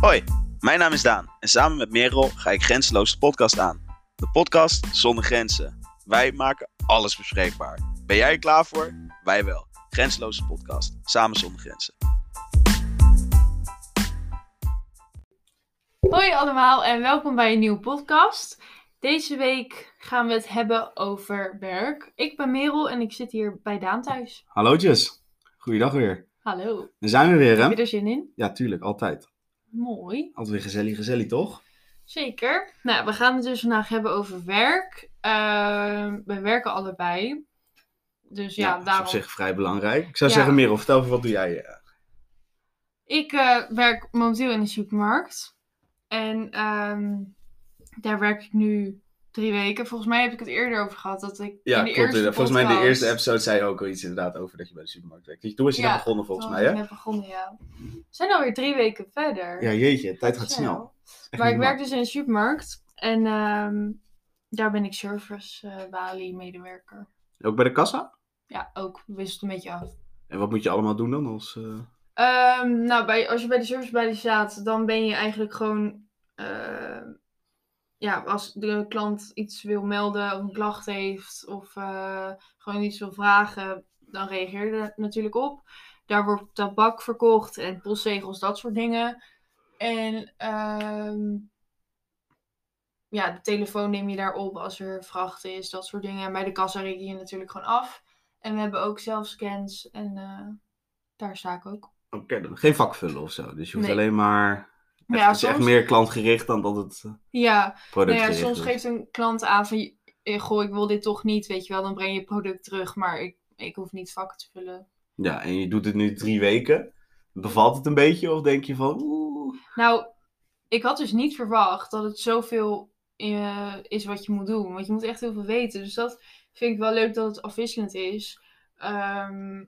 Hoi, mijn naam is Daan en samen met Merel ga ik Grenzeloos de podcast aan. De podcast zonder grenzen. Wij maken alles bespreekbaar. Ben jij er klaar voor? Wij wel. Grenzeloze podcast. Samen zonder grenzen. Hoi allemaal en welkom bij een nieuwe podcast. Deze week gaan we het hebben over werk. Ik ben Merel en ik zit hier bij Daan thuis. Hallootjes, goeiedag weer. Hallo. Daar zijn we weer, Heb je hè? er zin in? Ja, tuurlijk, altijd. Mooi. Altijd weer gezellig, gezellig, toch? Zeker. Nou, we gaan het dus vandaag hebben over werk. Ehm, we werken allebei. Dus ja, dat is daarom. op zich vrij belangrijk. Ik zou Ja. zeggen, Merel, vertel even, wat doe jij? Ik eh, werk momenteel in de supermarkt. En ehm, daar werk ik nu drie weken. Volgens mij heb ik het eerder over gehad. Dat ik Ja, in de klopt. eerste. Volgens mij in de eerste episode zei je ook al iets inderdaad over dat je bij de supermarkt werkt. Dus Toen was je net begonnen volgens mij, hè? net begonnen, ja. We zijn alweer drie weken verder. Ja, jeetje, tijd gaat Snel. snel. Echt Maar ik werk dus in een supermarkt. En ehm, daar ben ik service eh balie medewerker. normaal. Ook bij de kassa? Ja, ook. Wisselt een beetje af. En wat moet je allemaal doen dan? Als, eh, Ehm, nou, bij, als je bij de service balie staat, dan ben je eigenlijk gewoon... ja, als de klant iets wil melden of een klacht heeft of eh, gewoon iets wil vragen, dan reageer je er natuurlijk op. Daar wordt tabak verkocht en postzegels, dat soort dingen. En ehm, ja, de telefoon neem je daarop als er vracht is, dat soort dingen. En bij de kassa reken je natuurlijk gewoon af. En we hebben ook zelfscans en eh, daar sta ik ook. Oké, dan geen vakvullen of zo. Dus je hoeft Nee. alleen maar... Ja, het is echt meer klantgericht dan dat het eh, Ja, Nou ja, soms is. geeft een klant aan van, eh, goh, ik wil dit toch niet, weet je wel. Dan breng je het product terug, maar ik, ik hoef niet vakken te vullen. Ja, en je doet het nu drie weken. Bevalt het een beetje of denk je van... Oeh, Nou, ik had dus niet verwacht dat het zoveel eh, is wat je moet doen. Want je moet echt heel veel weten. Dus dat vind ik wel leuk dat het afwisselend is. Ehm,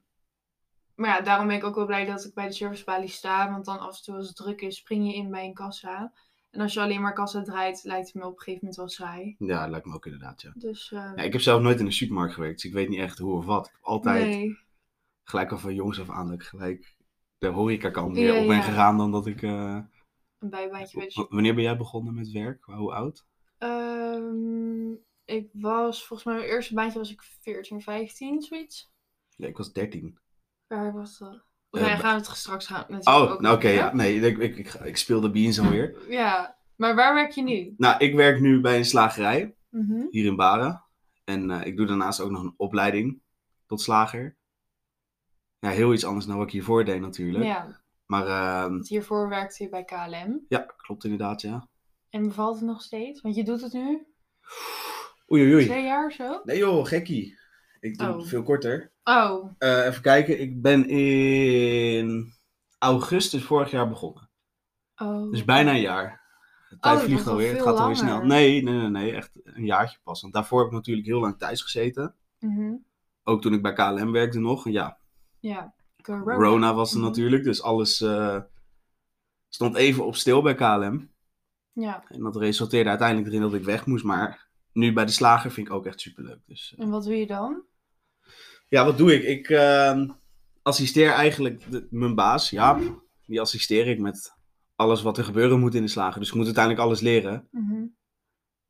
maar ja, daarom ben ik ook wel blij dat ik bij de servicebalie sta. Want dan af en toe als het druk is, spring je in bij een kassa. En als je alleen maar kassa draait, lijkt het me op een gegeven moment wel saai. Ja, dat lijkt me ook inderdaad, ja. Dus eh, Ja, ik heb zelf nooit in een supermarkt gewerkt, dus ik weet niet echt hoe of wat. Ik heb altijd nee. gelijk al van jongs af aan dat ik gelijk de horecakant Ja, meer op ben ja. gegaan dan dat ik... eh, Een bijbaantje bij de w- wanneer ben jij begonnen met werk? Hoe oud? Ehm, ik was, volgens mij, mijn eerste baantje was ik 14, 15, zoiets. Ja, ik was 13. Waar was dat? Eh, ja, ba- gaan we het straks gaan. natuurlijk Oh, nou oké, ja. Nee, ik, ik, ik, ik speelde Beans alweer. Ja, maar waar werk je nu? Nou, ik werk nu bij een slagerij Mhm. hier in Baren. En eh, ik doe daarnaast ook nog een opleiding tot slager. Ja, heel iets anders dan wat ik hiervoor deed natuurlijk. Ja, Maar ehm, want hiervoor werkte je bij KLM. ja, klopt inderdaad, ja. En bevalt het nog steeds? Want je doet het nu Oei, oei, oei. twee jaar of zo? Nee joh, gekkie. Ik doe Oh. het veel korter. Oh, Eh, even kijken, ik ben in augustus vorig jaar begonnen. oh. Dus bijna een jaar. De tijd dat vliegt alweer, het gaat alweer snel. Nee, nee, nee, nee, echt een jaartje pas. Want daarvoor heb ik natuurlijk heel lang thuis gezeten. Mhm. Ook toen ik bij KLM werkte nog. Ja, Ja, corona, was er Mhm. natuurlijk, dus alles eh, stond even op stil bij KLM. Ja, En dat resulteerde uiteindelijk erin dat ik weg moest. Maar nu bij de slager vind ik ook echt superleuk. Dus, eh, en wat doe je dan? Ja, wat doe ik? Ik ehm, assisteer eigenlijk de- mijn baas, Jaap. Die assisteer ik met alles wat er gebeuren moet in de slager. Dus ik moet uiteindelijk alles leren. Mhm.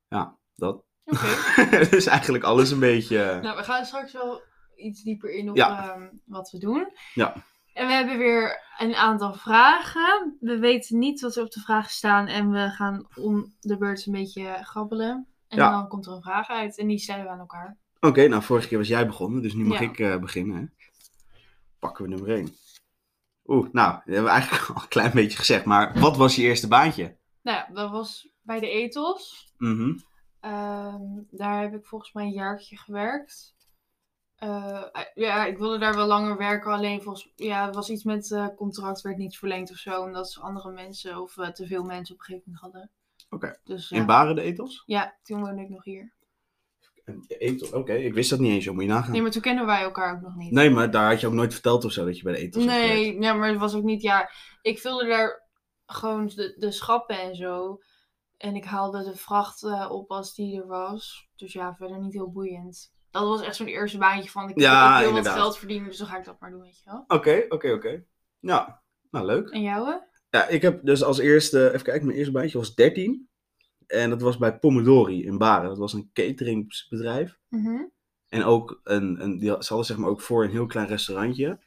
Ja, dat. Oké. dus eigenlijk alles een beetje... Nou, we gaan straks wel iets dieper in op Ja. ehm, wat we doen. Ja. En we hebben weer een aantal vragen. We weten niet wat er op de vragen staan en we gaan om de beurt een beetje grabbelen. En Ja. dan komt er een vraag uit en die stellen we aan elkaar. Oké, nou vorige keer was jij begonnen, dus nu mag Ja. ik eh, beginnen. Hè? Pakken we nummer 1. Oeh, nou, dat hebben we eigenlijk al een klein beetje gezegd. Maar wat was je eerste baantje? Nou ja, dat was bij de Ethos. Mhm. Ehm, daar heb ik volgens mij een jaartje gewerkt. Eh, ja, ik wilde daar wel langer werken, alleen volgens ja, was iets met eh contract werd niet verlengd of zo, omdat ze andere mensen of eh, te veel mensen op een gegeven moment hadden. Oké. Dus In Baren de Ethos? ja, toen woonde ik nog hier. Oké, ik wist dat niet eens, joh. Moet je nagaan. Nee, maar toen kennen wij elkaar ook nog niet. Nee, maar daar had je ook nooit verteld of zo dat je bij de gewerkt. Nee, ja, maar het was ook niet, ja, ik vulde daar gewoon de, de schappen en zo. En ik haalde de vracht eh, op als die er was. Dus ja, verder niet heel boeiend. Dat was echt zo'n eerste baantje van, ik Ja, wil wat geld verdienen, dus dan ga ik dat maar doen, weet je wel. Oké, oké, oké. Ja, nou leuk. En jou? hè? Ja, ik heb dus als eerste, even kijken, mijn eerste baantje was 13. En dat was bij Pomodori in Baren. Dat was een cateringbedrijf. Mhm. En ook een, een die had- ze hadden zeg maar ook voor een heel klein restaurantje.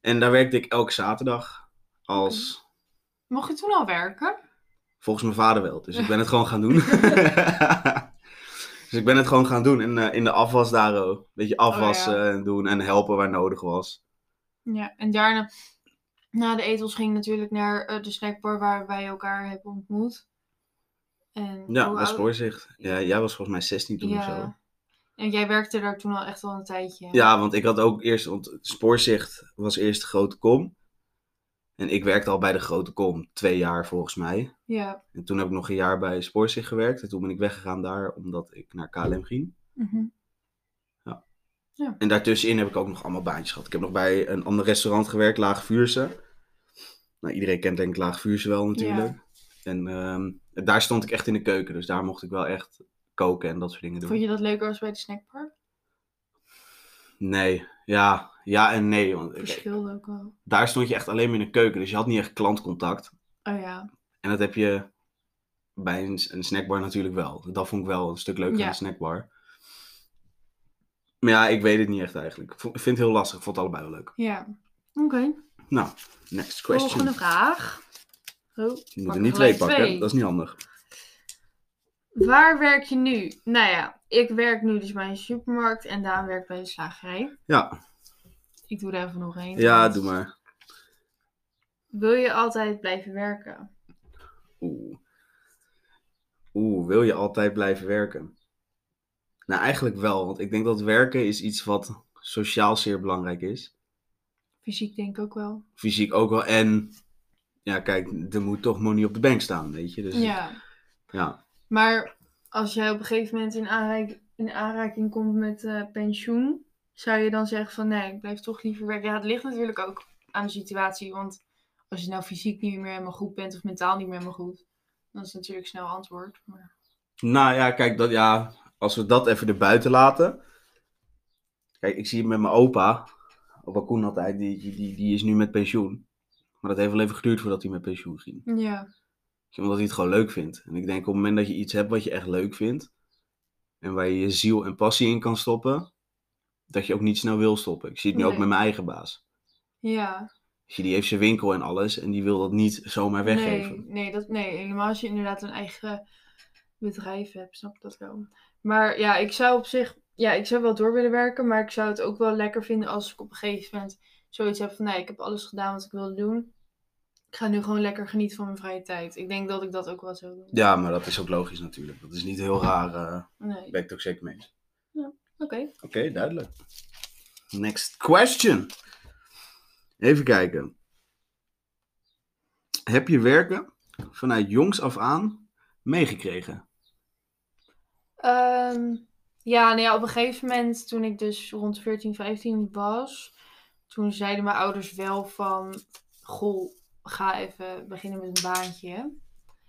En daar werkte ik elke zaterdag als, Mocht je toen al werken? volgens mijn vader wel. Dus ik ben het gewoon gaan doen. dus ik ben het gewoon gaan doen. En eh, in de afwas daar ook. Een beetje afwassen en doen en helpen waar nodig was. Ja, en daarna, na de etels ging ik natuurlijk naar eh, de snackbar waar wij elkaar hebben ontmoet. En Ja, bij Spoorzicht. Ja, jij was volgens mij 16 toen of zo. Ja. En jij werkte daar toen al echt wel een tijdje. Ja, want ik had ook eerst, want Spoorzicht was eerst de grote kom. En ik werkte al bij de grote kom, twee jaar volgens mij. Ja. En toen heb ik nog een jaar bij Spoorzicht gewerkt. En toen ben ik weggegaan daar, omdat ik naar KLM ging. Mhm. En daartussenin heb ik ook nog allemaal baantjes gehad. Ik heb nog bij een ander restaurant gewerkt, Laag Vuurse. Nou, iedereen kent denk ik Laag Vuurse wel natuurlijk. En ehm, daar stond ik echt in de keuken. Dus daar mocht ik wel echt koken en dat soort dingen doen. Vond je dat leuker als bij de snackbar? Nee, ja, ja en nee. Want Verschilde ook wel. daar stond je echt alleen maar in de keuken. Dus je had niet echt klantcontact. Oh ja. En dat heb je bij een, een snackbar natuurlijk wel. Dat vond ik wel een stuk leuker Ja. dan een snackbar. Maar ja, ik weet het niet echt eigenlijk. Ik vind het heel lastig. Ik vond het allebei wel leuk. Ja. Oké. Nou, next question. Volgende vraag. Oh, Je moet er niet twee pakken. Dat is niet handig. Waar werk je nu? Nou ja, ik werk nu dus bij een supermarkt en Daan werkt bij een slagerij. Ja, Ik doe er even nog één. ja doe maar. Wil je altijd blijven werken? Oeh. Oeh, wil je altijd blijven werken? Nou, eigenlijk wel. Want ik denk dat werken is iets wat sociaal zeer belangrijk is. Fysiek denk ik ook wel. Fysiek ook wel. En ja, kijk, er moet toch money op de bank staan, weet je. Dus Ja. ja. Maar als jij op een gegeven moment in, aanraking, in aanraking komt met eh, pensioen, zou je dan zeggen van nee, ik blijf toch liever werken? Ja, het ligt natuurlijk ook aan de situatie. Want als je nou fysiek niet meer helemaal goed bent of mentaal niet meer helemaal goed, dan is het natuurlijk snel antwoord. Maar... Nou ja, kijk, dat, ja, als we dat even erbuiten laten. Kijk, ik zie het met mijn opa. Opa Koen altijd, die, die, die, die is nu met pensioen. Maar dat heeft wel even geduurd voordat hij met pensioen ging. Ja, Omdat hij het gewoon leuk vindt. En ik denk op het moment dat je iets hebt wat je echt leuk vindt. En waar je je ziel en passie in kan stoppen. Dat je ook niet snel wil stoppen. Ik zie het nu ook met mijn eigen baas. ja. Die heeft zijn winkel en alles. En die wil dat niet zomaar weggeven. Nee, nee, dat, nee, helemaal als je inderdaad een eigen bedrijf hebt, snap ik dat wel. Maar ja, ik zou op zich, ja, ik zou wel door willen werken, maar ik zou het ook wel lekker vinden als ik op een gegeven moment zoiets heb van, nee, ik heb alles gedaan wat ik wilde doen. Ik ga nu gewoon lekker genieten van mijn vrije tijd. Ik denk dat ik dat ook wel zou doen. Ja, maar dat is ook logisch natuurlijk. Dat is niet heel raar. eh Nee, ben ik het ook zeker mee eens. oké. Oké, duidelijk. Next question. Even kijken. Heb je werken vanuit jongs af aan meegekregen? Ehm, ja, nou ja, op een gegeven moment, toen ik dus rond 14, 15 was, toen zeiden mijn ouders wel van, goh, ga even beginnen met een baantje.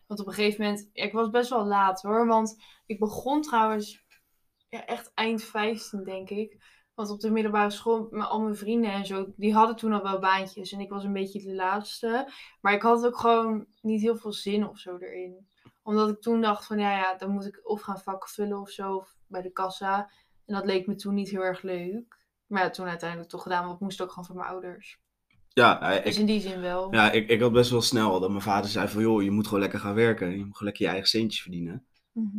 Want op een gegeven moment, ik was best wel laat hoor, want ik begon trouwens ja, echt eind 15 denk ik. Want op de middelbare school, met al mijn vrienden en zo, die hadden toen al wel baantjes. En ik was een beetje de laatste. Maar ik had ook gewoon niet heel veel zin of zo erin omdat ik toen dacht van ja, ja, dan moet ik of gaan vakken vullen of zo, of bij de kassa. En dat leek me toen niet heel erg leuk. Maar ja, toen uiteindelijk toch gedaan, want ik moest ook gewoon van mijn ouders. Ja, eh, Dus ik, in die zin wel. ja ik, ik had best wel snel dat mijn vader zei van... joh, je moet gewoon lekker gaan werken. Je moet gewoon lekker je eigen centjes verdienen. Mhm.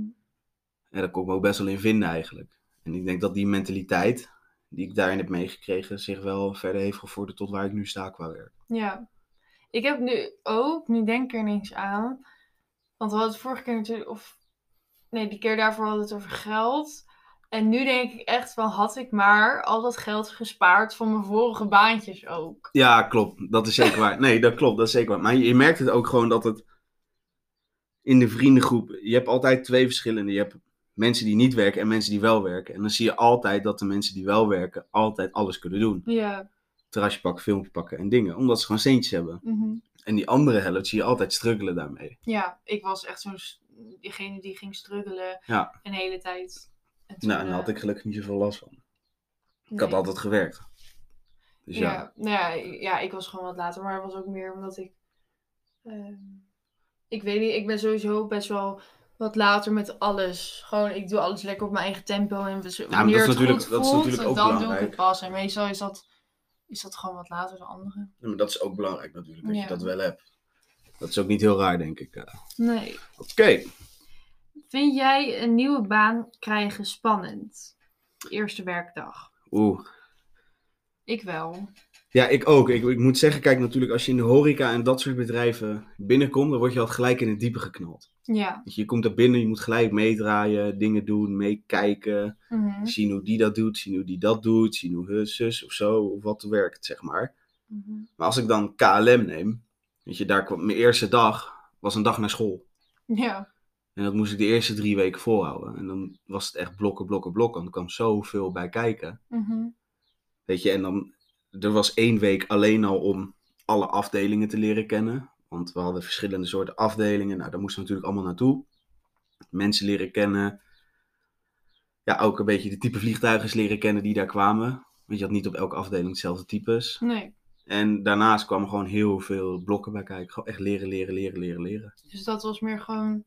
En daar kon ik me ook best wel in vinden eigenlijk. En ik denk dat die mentaliteit die ik daarin heb meegekregen... zich wel verder heeft gevorderd tot waar ik nu sta qua werk. Ja. Ik heb nu ook, nu denk ik er ineens aan. Want we hadden het vorige keer natuurlijk, of nee, die keer daarvoor hadden we het over geld. En nu denk ik echt van, had ik maar al dat geld gespaard van mijn vorige baantjes ook. Ja, klopt. Dat is zeker waar. Nee, dat klopt. Dat is zeker waar. Maar je, je merkt het ook gewoon dat het in de vriendengroep... Je hebt altijd twee verschillende. Je hebt mensen die niet werken en mensen die wel werken. En dan zie je altijd dat de mensen die wel werken altijd alles kunnen doen. Ja. Terrasje pakken, filmpje pakken en dingen. Omdat ze gewoon centjes hebben. Mhm. En die andere helft zie je altijd struggelen daarmee. Ja, ik was echt zo'n diegene die ging struggelen Ja. een hele tijd. Toen, Nou, en daar eh, had ik gelukkig niet zoveel last van. Ik had altijd gewerkt. Dus ja. ja. nou ja, ja, ik was gewoon wat later, maar het was ook meer omdat ik Ehm, ik weet niet, ik ben sowieso best wel wat later met alles. Gewoon, ik doe alles lekker op mijn eigen tempo. En wanneer maar dat is het natuurlijk- dat is natuurlijk ook dan doe ik belangrijk. het pas. En meestal is dat, is dat gewoon wat later dan anderen. Ja, maar dat is ook belangrijk natuurlijk, dat Ja. je dat wel hebt. Dat is ook niet heel raar, denk ik. eh. Nee. Oké. Vind jij een nieuwe baan krijgen spannend? De eerste werkdag. Oeh. Ik wel. Ja, ik ook. Ik, ik moet zeggen, kijk, natuurlijk als je in de horeca en dat soort bedrijven binnenkomt, dan word je al gelijk in het diepe geknald. Ja. Je, je komt er binnen, je moet gelijk meedraaien, dingen doen, meekijken, Mhm. zien hoe die dat doet, zien hoe die dat doet, zien hoe hun zus of zo, of wat werkt, zeg maar. Mhm. Maar als ik dan KLM neem, weet je, daar kwam mijn eerste dag, was een dag naar school. Ja. En dat moest ik de eerste drie weken volhouden. En dan was het echt blokken, blokken, blokken. En er kwam zoveel bij kijken. Mhm. Weet je, en dan, er was één week alleen al om alle afdelingen te leren kennen. Want we hadden verschillende soorten afdelingen. Nou, daar moesten we natuurlijk allemaal naartoe. Mensen leren kennen. Ja, ook een beetje de type vliegtuigen leren kennen die daar kwamen. Want je had niet op elke afdeling hetzelfde types. Nee. En daarnaast kwamen gewoon heel veel blokken bij kijken. Gewoon echt leren, leren, leren, leren, leren. Dus dat was meer gewoon...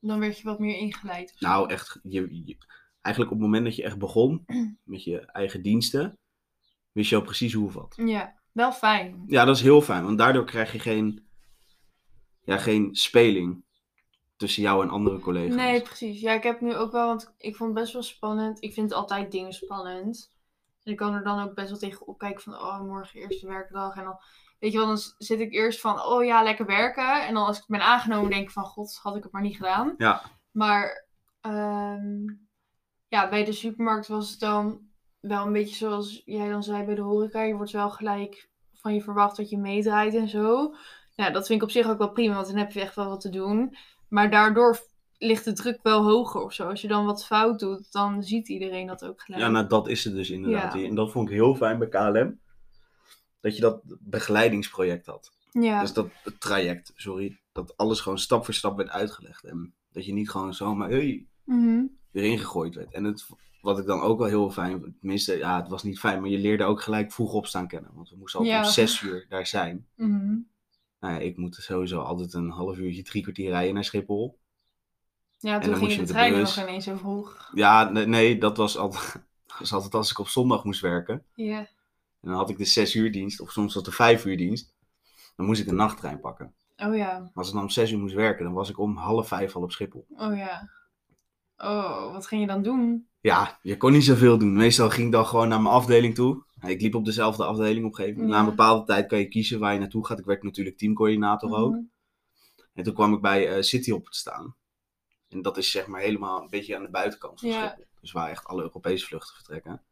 Dan werd je wat meer ingeleid. Nou, echt, je, je- eigenlijk op het moment dat je echt begon met je eigen diensten, wist je al precies hoe of wat. Ja. Wel fijn. Ja, dat is heel fijn, want daardoor krijg je geen, ja, geen speling tussen jou en andere collega's. Nee, precies. Ja, ik heb nu ook wel, want ik vond het best wel spannend. Ik vind altijd dingen spannend. En ik kan er dan ook best wel tegen opkijken van, oh, morgen eerste werkdag. En dan, weet je wel, dan zit ik eerst van, oh ja, lekker werken. En dan als ik ben aangenomen, denk ik van, god, had ik het maar niet gedaan. Ja. Maar, ehm, ja, bij de supermarkt was het dan wel een beetje zoals jij dan zei bij de horeca. Je wordt wel gelijk van je verwacht dat je meedraait en zo. Ja, dat vind ik op zich ook wel prima, want dan heb je echt wel wat te doen. Maar daardoor ligt de druk wel hoger of zo. Als je dan wat fout doet, dan ziet iedereen dat ook gelijk. Ja, nou dat is het dus inderdaad. Ja. En dat vond ik heel fijn bij KLM. Dat je dat begeleidingsproject had. ja. Dus dat het traject, sorry. Dat alles gewoon stap voor stap werd uitgelegd. En dat je niet gewoon zomaar hey, Mhm. erin gegooid werd. En het, wat ik dan ook wel heel fijn, tenminste, ja, het was niet fijn, maar je leerde ook gelijk vroeg opstaan kennen. Want we moesten altijd Ja. om zes uur daar zijn. Mhm. Nou ja, ik moet sowieso altijd een half uurtje, drie kwartier rijden naar Schiphol. Ja, toen ging je de trein nog ineens zo vroeg. Ja, nee, nee dat was altijd, dat was altijd als ik op zondag moest werken. Ja. En dan had ik de zes uur dienst, of soms was de vijf uur dienst. Dan moest ik een nachttrein pakken. Oh ja. Maar als ik dan om zes uur moest werken, dan was ik om half vijf al op Schiphol. Oh ja. Oh, wat ging je dan doen? Ja, je kon niet zoveel doen. Meestal ging ik dan gewoon naar mijn afdeling toe. Ik liep op dezelfde afdeling op een gegeven moment. Ja. Na een bepaalde tijd kan je kiezen waar je naartoe gaat. Ik werd natuurlijk teamcoördinator ook. Mhm. En toen kwam ik bij eh Cityhop te staan. En dat is zeg maar helemaal een beetje aan de buitenkant van Ja. Schiphol. Dus waar echt alle Europese vluchten vertrekken.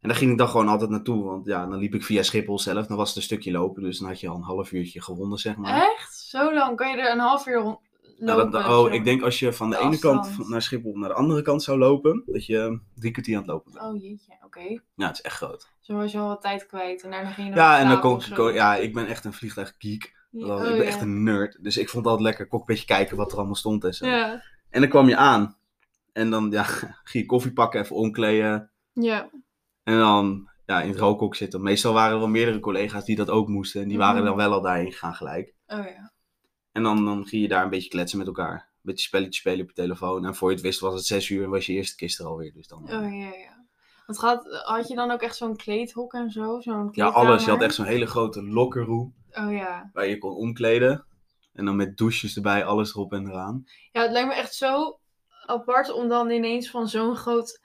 En daar ging ik dan gewoon altijd naartoe. Want ja, dan liep ik via Schiphol zelf. Dan was het een stukje lopen. Dus dan had je al een half uurtje gewonnen, zeg maar. Echt? Zo lang? Kan je er een half uur rond Nou, lopen? dat- oh, ik denk als je van de, De ene kant afstand. naar Schiphol naar de andere kant zou lopen, dat je drie kwartier aan het lopen bent. Oh jeetje, oké. Ja, het is echt groot. Zo was je al wat tijd kwijt en daarna ging je Ja, en dan kon of ik, kon- ja, ik ben echt een vliegtuiggeek. Ja, Wel, oh, ik ben ja. echt een nerd. Dus ik vond het altijd lekker. Kon ik een beetje kijken wat er allemaal stond en zo. Ja. En dan kwam je aan. En dan ja, ging je koffie pakken, even omkleden. Ja. En dan ja, in het rookhok zitten. Meestal waren er wel meerdere collega's die dat ook moesten. En die waren Mhm. dan wel al daarheen gegaan gelijk. Oh ja. En dan, dan ging je daar een beetje kletsen met elkaar. Een beetje spelletjes spelen op je telefoon. En voor je het wist was het zes uur en was je eerste kist er alweer. Dus dan, Oh ja, ja. Want gaat, had je dan ook echt zo'n kleedhok en zo? Zo'n ja, alles. Je had echt zo'n hele grote lockerroom. Oh ja. Waar je kon omkleden. En dan met douches erbij, alles erop en eraan. Ja, het lijkt me echt zo apart om dan ineens van zo'n groot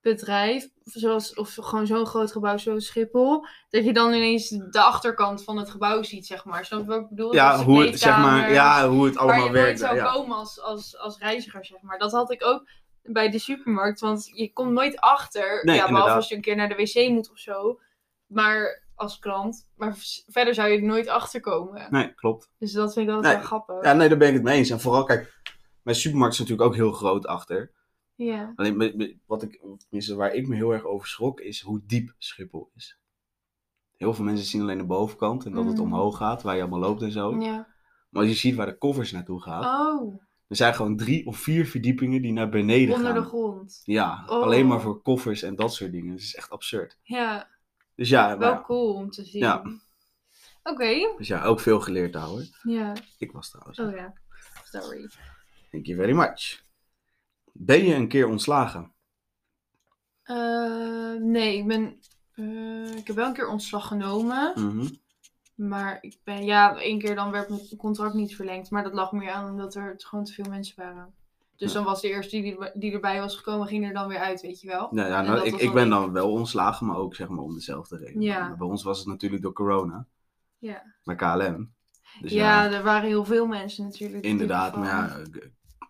bedrijf, zoals, of gewoon zo'n groot gebouw zoals Schiphol, dat je dan ineens de achterkant van het gebouw ziet, zeg maar. Snap je wat ik bedoel? Ja, hoe het, zeg maar, ja, hoe het waar allemaal je nooit werkt. zou Ja. komen als, als, als reiziger, zeg maar. Dat had ik ook bij de supermarkt, want je komt nooit achter, Nee, ja, behalve inderdaad. als je een keer naar de wc moet of zo, maar als klant. Maar verder zou je er nooit achter komen. Nee, klopt. Dus dat vind ik altijd Nee, wel grappig. Ja, nee, daar ben ik het mee eens. En vooral, kijk, mijn supermarkt is natuurlijk ook heel groot achter. Ja. Alleen wat ik, tenminste, waar ik me heel erg over schrok, is hoe diep Schiphol is. Heel veel mensen zien alleen de bovenkant en dat het Mm. omhoog gaat, waar je allemaal loopt en zo. ja. Maar als je ziet waar de koffers naartoe gaan, Oh, er zijn gewoon drie of vier verdiepingen die naar beneden onder gaan. de grond. Ja, Oh. alleen maar voor koffers en dat soort dingen. Het is echt absurd. Ja, Dus ja, wel maar- cool om te zien. Ja. Oké. Dus ja, ook veel geleerd houden. Ja. Ik was trouwens. Oh ja. Sorry. Thank you very much. Ben je een keer ontslagen? Eh, nee, ik ben... eh, ik heb wel een keer ontslag genomen. Mhm. Maar ik ben... Ja, één keer dan werd mijn contract niet verlengd. Maar dat lag meer aan omdat er gewoon te veel mensen waren. Dus Ja. dan was de eerste die, die erbij was gekomen, ging er dan weer uit, weet je wel. Nou ja, En nou, dat ik, was ik ben dan wel ontslagen, maar ook zeg maar om dezelfde reden. Ja. Maar Bij ons was het natuurlijk door corona, Ja. bij KLM. Dus ja, ja, er waren heel veel mensen natuurlijk. inderdaad. Maar ja,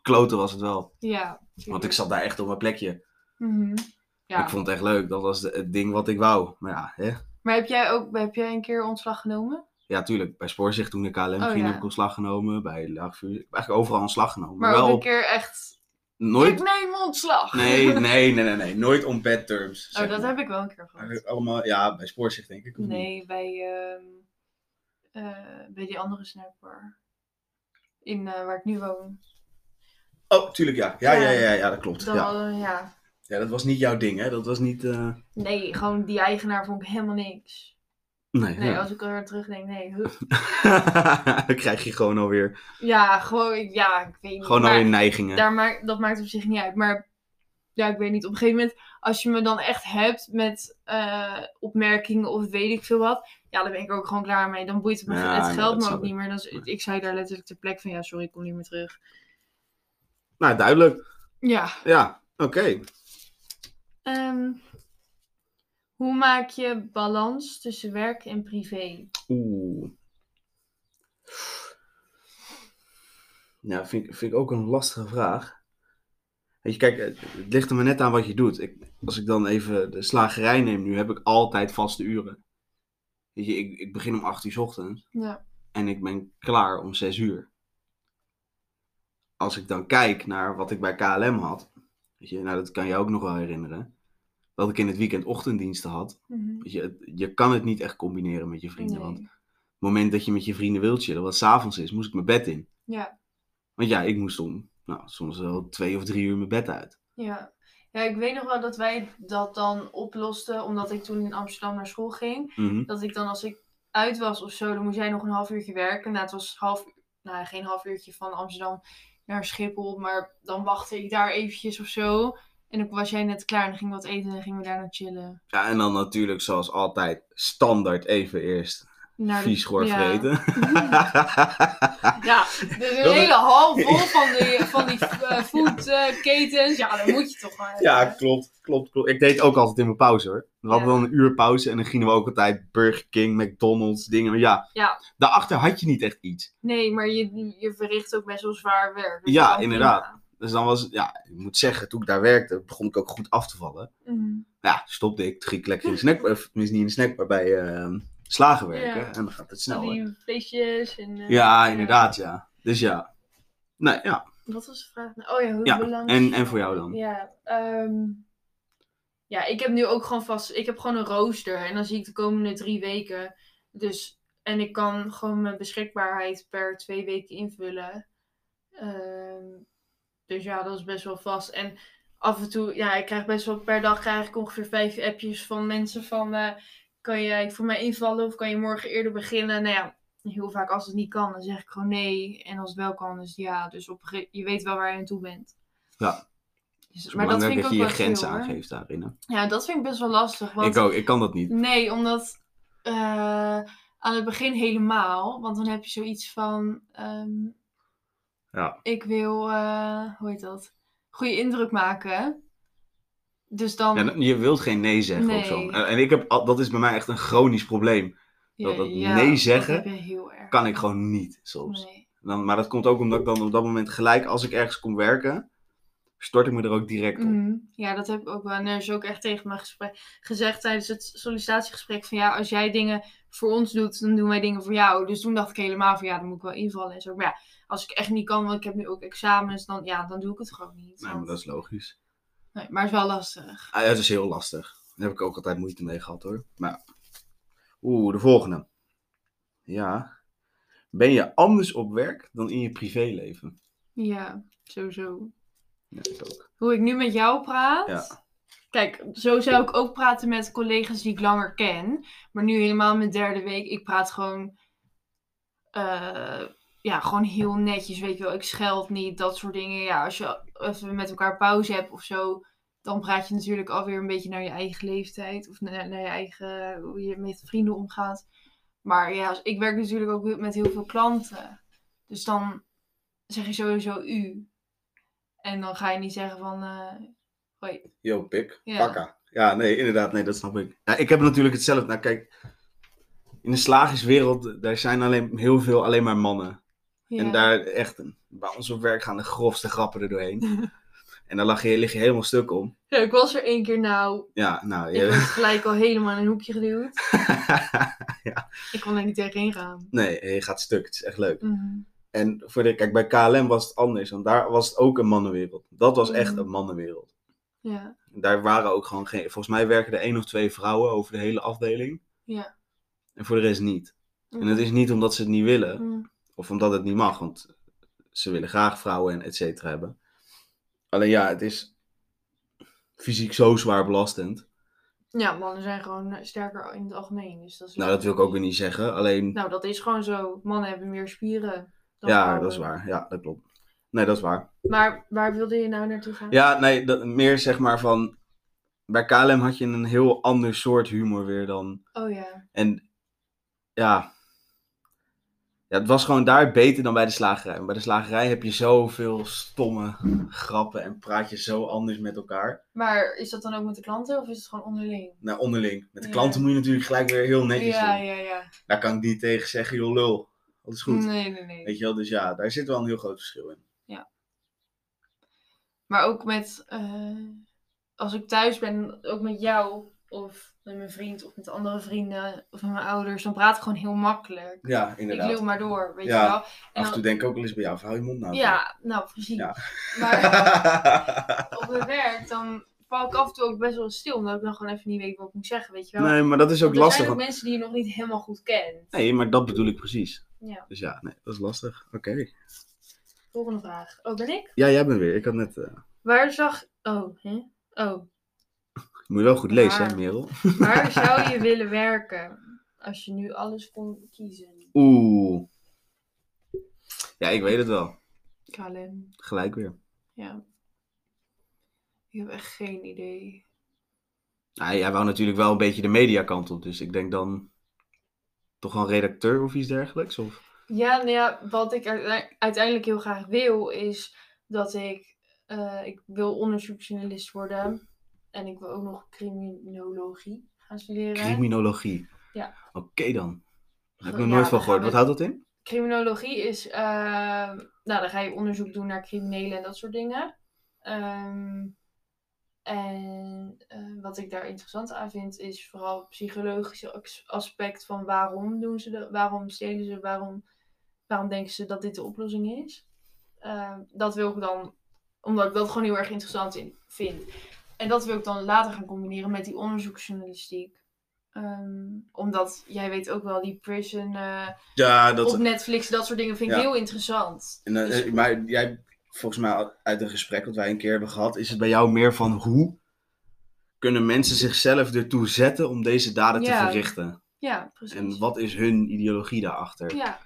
kloten was het wel. Ja. Want ik zat daar echt op mijn plekje. Mhm. Ja. Ik vond het echt leuk. Dat was het ding wat ik wou. Maar ja, hè? Maar heb jij ook heb jij een keer ontslag genomen? Ja, tuurlijk. Bij Spoorzicht toen ik KLM Oh, ging ja. heb ik ontslag genomen. Bij Laagvuur. Ik heb eigenlijk overal ontslag genomen. Maar Maar ook wel een keer echt. nooit... Ik neem ontslag. Nee, nee, nee, nee, nee. Nooit on bad terms. Oh, dat maar. heb ik wel een keer gehad. Allemaal, ja, bij Spoorzicht denk ik. niet? Nee, bij, ehm, eh, bij die andere snackbar. In eh, waar ik nu woon. Oh, tuurlijk ja. Ja, ja, Ja. ja, ja, dat klopt. Dan Ja. ja. ja, dat was niet jouw ding, hè? Dat was niet... eh, Nee, gewoon die eigenaar vond ik helemaal niks. Nee, Nee, ja. als ik er terugdenk, nee. Dan krijg je gewoon alweer, Ja, gewoon, ja, ik weet niet. gewoon alweer neigingen. daar maakt, dat maakt op zich niet uit. Maar ja, ik weet niet. Op een gegeven moment, als je me dan echt hebt met eh, opmerkingen of weet ik veel wat. Ja, dan ben ik ook gewoon klaar mee. Dan boeit het, me, Ja, het geld me ook niet meer. Dan, ik zei daar letterlijk ter plek van, ja, sorry, ik kom niet meer terug. Nou, duidelijk. Ja. Ja, oké. Ehm, hoe maak je balans tussen werk en privé? Oeh. Ja, vind, ik- vind ik ook een lastige vraag. Weet je, kijk, het, het ligt er maar net aan wat je doet. Ik, als ik dan even de slagerij neem nu, heb ik altijd vaste uren. Weet je, ik, ik begin om 8 uur 's ochtends Ja. en ik ben klaar om 6 uur. Als ik dan kijk naar wat ik bij KLM had, weet je, nou dat kan je ook nog wel herinneren, dat ik in het weekend ochtenddiensten had. Mhm. Weet je, je kan het niet echt combineren met je vrienden, Nee. want het moment dat je met je vrienden wilt chillen, wat s'avonds is, moest ik mijn bed in. Ja. Want ja, ik moest om, nou, soms wel twee of drie uur mijn bed uit. Ja. ja, ik weet nog wel dat wij dat dan oplosten, omdat ik toen in Amsterdam naar school ging. Mhm. Dat ik dan als ik uit was of zo, dan moest jij nog een half uurtje werken. Nou, het was half, nou, geen half uurtje van Amsterdam naar Schiphol, maar dan wachtte ik daar eventjes of zo. En dan was jij net klaar en dan gingen we wat eten en gingen we daar naar chillen. Ja, en dan natuurlijk zoals altijd standaard even eerst Naar vies goor ja. vreten. Ja, dus een Dat- hele hal vol van die, van die eh, foodketens. ja, dan moet je toch maar. ja, klopt, klopt, klopt. Ik deed ook altijd in mijn pauze hoor. We hadden Ja. dan een uur pauze en dan gingen we ook altijd Burger King, McDonald's, dingen. Maar ja, Ja. daarachter had je niet echt iets. Nee, maar je, je verricht ook best wel zwaar werk. Dus Ja, inderdaad. prima. Dus dan was ja, ik moet zeggen, toen ik daar werkte, begon ik ook goed af te vallen. Mhm. Ja, stopte ik, ging ik lekker in de snack, of tenminste niet in de snack, maar bij ehm, slagen werken. Ja. En dan gaat het sneller. die en... eh, Ja, inderdaad, ja. Dus ja. Nee, ja. Wat was de vraag? nou? Oh ja, hoe Ja, belangrijk... en, en voor jou dan? Ja, ehm, ja, ik heb nu ook gewoon vast... Ik heb gewoon een rooster en dan zie ik de komende drie weken. Dus, en ik kan gewoon mijn beschikbaarheid per twee weken invullen. Ehm, dus ja, dat is best wel vast. En af en toe, ja, ik krijg best wel per dag krijg ik ongeveer vijf appjes van mensen van... eh, kan jij voor mij invallen of kan je morgen eerder beginnen? Nou ja, heel vaak als het niet kan, dan zeg ik gewoon nee. En als het wel kan, is ja. Dus op, je weet wel waar je aan toe bent. Ja. Dus, Het is belangrijk dat, ook je je grenzen aangeeft daarin. hè. Ja, dat vind ik best wel lastig. Want, Ik ook, ik kan dat niet. Nee, omdat eh, aan het begin helemaal. Want dan heb je zoiets van... ehm, Ja. Ik wil, eh, hoe heet dat? Goede indruk maken. Dus dan... Ja, je wilt geen nee zeggen of zo. En ik heb, dat is bij mij echt een chronisch probleem. dat- dat nee zeggen Dat. Kan ik gewoon niet soms. Nee. Dan, maar dat komt ook omdat ik dan op dat moment gelijk, als ik ergens kom werken, stort ik me er ook direct op. Mhm. Ja, dat heb ik ook wel. En er is ook echt tegen me gesprek, gezegd tijdens het sollicitatiegesprek van ja, als jij dingen voor ons doet, dan doen wij dingen voor jou. Dus toen dacht ik helemaal van ja, dan moet ik wel invallen en zo. Maar ja, als ik echt niet kan, want ik heb nu ook examens, dan, ja, dan doe ik het gewoon niet. Nee, maar dat is logisch. Nee, maar het is wel lastig. Ah, ja, het is heel lastig. Daar heb ik ook altijd moeite mee gehad hoor. Maar. Oeh, de volgende. Ja. Ben je anders op werk dan in je privéleven? Ja, sowieso. Ja, ik ook. Hoe ik nu met jou praat. Ja. Kijk, zo zou ik ook praten met collega's die ik langer ken. Maar nu helemaal mijn derde week. Ik praat gewoon eh, ja, gewoon heel netjes, weet je wel. Ik scheld niet, dat soort dingen. Ja, als je even met elkaar pauze hebt of zo, dan praat je natuurlijk alweer een beetje naar je eigen leeftijd. Of naar, naar je eigen, hoe je met vrienden omgaat. Maar ja, ik werk natuurlijk ook met heel veel klanten. Dus dan zeg je sowieso u. En dan ga je niet zeggen van, eh hoi. Yo, pik. Ja. Pakka. Ja, nee, inderdaad. Nee, dat snap ik. Ja, ik heb natuurlijk hetzelfde. Nou, kijk. In de slagerswereld, daar zijn alleen, heel veel alleen maar mannen. Ja. En daar echt, bij ons op werk gaan de grofste grappen er doorheen. en dan lag je, lig je helemaal stuk om. Ja, ik was er één keer nou. Ja, nou, Ik werd je... gelijk al helemaal in een hoekje geduwd. ja. Ik kon er niet tegenin gaan. Nee, je gaat stuk. Het is echt leuk. Mhm. En voor de, kijk, bij KLM was het anders. Want daar was het ook een mannenwereld. Dat was echt Mhm. een mannenwereld. Ja. Daar waren ook gewoon geen... Volgens mij werken er één of twee vrouwen over de hele afdeling. Ja. En voor de rest niet. En het is niet omdat ze het niet willen. Mhm. Of omdat het niet mag. Want ze willen graag vrouwen en et cetera hebben. Alleen ja, het is fysiek zo zwaar belastend. Ja, mannen zijn gewoon eh, sterker in het algemeen. Dus dat is Nou, dat wil ik ook weer niet zeggen. Alleen, Nou, dat is gewoon zo. Mannen hebben meer spieren. dan ja, vrouwen. dat is waar. Ja, dat klopt. Nee, dat is waar. Maar waar wilde je nou naartoe gaan? Ja, nee, dat, meer zeg maar van... Bij KLM had je een heel ander soort humor weer dan... Oh ja. En ja... Ja, het was gewoon daar beter dan bij de slagerij. Bij de slagerij heb je zoveel stomme grappen en praat je zo anders met elkaar. Maar is dat dan ook met de klanten of is het gewoon onderling? Nou, onderling. Met de Ja. klanten moet je natuurlijk gelijk weer heel netjes Ja, doen. ja, ja. Daar kan ik niet tegen zeggen, joh lul. Dat is goed. Nee, nee, nee. Weet je wel, dus ja, daar zit wel een heel groot verschil in. Maar ook met, eh, als ik thuis ben, ook met jou of met mijn vriend of met andere vrienden of met mijn ouders, dan praat ik gewoon heel makkelijk. Ja, Ik inderdaad. lul maar door, weet Ja. je wel. En Af en toe denk ik ook wel eens bij jou, hou je mond nou. ja, nou precies. Ja. Maar op mijn werk, dan val ik af en toe ook best wel stil, omdat ik dan gewoon even niet weet wat ik moet zeggen, weet je wel. nee, maar dat is ook Want er lastig. zijn ook mensen die je nog niet helemaal goed kent. Nee, maar dat bedoel ik precies. Ja, Dus ja, nee, dat is lastig. Oké. volgende vraag. Oh, ben ik? Ja, jij bent weer. Ik had net... eh, Waar zag... Oh, hè? Oh. Moet je wel goed lezen, hè, Waar? Merel? Waar zou je willen werken als je nu alles kon kiezen? Oeh. Ja, ik weet het wel. KLM, Gelijk weer. ja. Ik heb echt geen idee. Nou, jij wou natuurlijk wel een beetje de mediakant op. Dus ik denk dan toch wel een redacteur of iets dergelijks? Of... Ja, nou ja, wat ik uite- uiteindelijk heel graag wil, is dat ik... eh, ik wil onderzoeksjournalist worden. En ik wil ook nog criminologie gaan studeren. Criminologie. Ja. Oké dan. Daar heb ik nog nooit van gehoord. Wat houdt dat in? Criminologie is, eh, nou, dan ga je onderzoek doen naar criminelen en dat soort dingen. Ehm, en eh, wat ik daar interessant aan vind, is vooral het psychologische as- aspect van waarom doen ze dat, waarom stelen ze, waarom, waarom denken ze dat dit de oplossing is. Ehm, dat wil ik dan, omdat ik dat gewoon heel erg interessant in, vind. En dat wil ik dan later gaan combineren met die onderzoeksjournalistiek. Ehm, omdat jij weet ook wel, die prison eh, Ja, op Netflix, dat soort dingen vind ik Ja. heel interessant. En, eh, Dus- maar jij, volgens mij uit een gesprek dat wij een keer hebben gehad, is het bij jou meer van hoe kunnen mensen zichzelf ertoe zetten om deze daden te verrichten? Ja, precies. En wat is hun ideologie daarachter? Ja,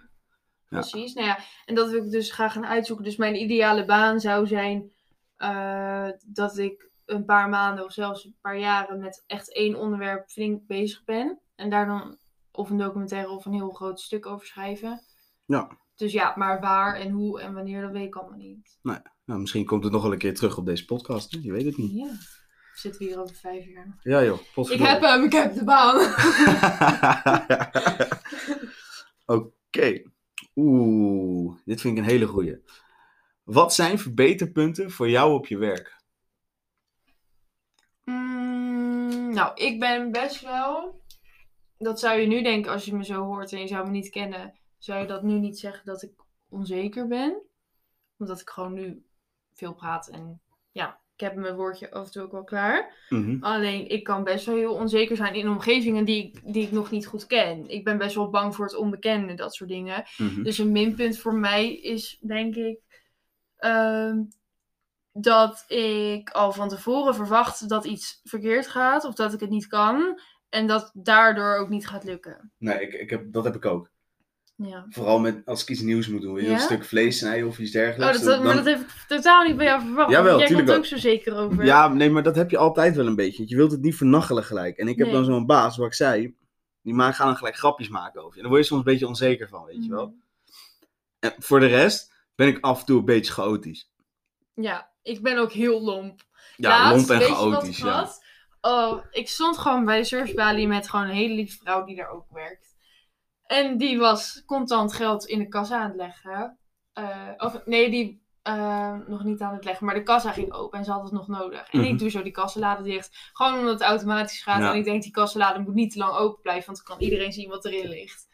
precies. Nou ja, en dat wil ik dus graag gaan uitzoeken. Dus mijn ideale baan zou zijn eh, dat ik een paar maanden of zelfs een paar jaren met echt één onderwerp flink bezig ben. En daar dan of een documentaire of een heel groot stuk over schrijven. Ja. Dus ja, maar waar en hoe en wanneer, dat weet ik allemaal niet. Nou, misschien komt het nog wel een keer terug op deze podcast. Hè? Je weet het niet. Ja. Zitten we hier over vijf jaar. Ja joh, Ik heb hem, ik heb de baan. Oké. Oeh, dit vind ik een hele goeie. Wat zijn verbeterpunten voor jou op je werk? Nou, ik ben best wel. Dat zou je nu denken als je me zo hoort en je zou me niet kennen. Zou je dat nu niet zeggen dat ik onzeker ben? Omdat ik gewoon nu veel praat en ja, ik heb mijn woordje af en toe ook wel klaar. Mhm. Alleen ik kan best wel heel onzeker zijn in omgevingen die ik, die ik nog niet goed ken. Ik ben best wel bang voor het onbekende, dat soort dingen. Mhm. Dus een minpunt voor mij is, denk ik, ehm, dat ik al van tevoren verwacht dat iets verkeerd gaat of dat ik het niet kan. En dat daardoor ook niet gaat lukken. Nee, ik, ik heb, dat heb ik ook. Ja. Vooral met, als ik iets nieuws moet doen. Wil je Ja? een stuk vlees snijden of iets Oh, dergelijks? dat, maar dan- dat heb ik totaal niet bij jou verwacht. Jawel, Jij komt wel. ook zo zeker over. Ja, nee, maar dat heb je altijd wel een beetje. Je wilt het niet vernachelen gelijk. En ik heb Nee. dan zo'n baas, wat ik zei, die gaan dan gelijk grapjes maken over je. En daar word je soms een beetje onzeker van, weet je wel. Mhm. En voor de rest ben ik af en toe een beetje chaotisch. Ja, ik ben ook heel lomp. Ja, Laatst, lomp en chaotisch, ik ja. had? Oh, ik stond gewoon bij de servicebalie met gewoon een hele lieve vrouw die daar ook werkt. En die was contant geld in de kassa aan het leggen. Eh, of nee, die eh, nog niet aan het leggen, maar de kassa ging open en ze had het nog nodig. En Mhm. ik doe zo die kassalade dicht. Gewoon omdat het automatisch gaat. Ja. En ik denk, die kassalade moet niet te lang open blijven, want dan kan iedereen zien wat erin ligt.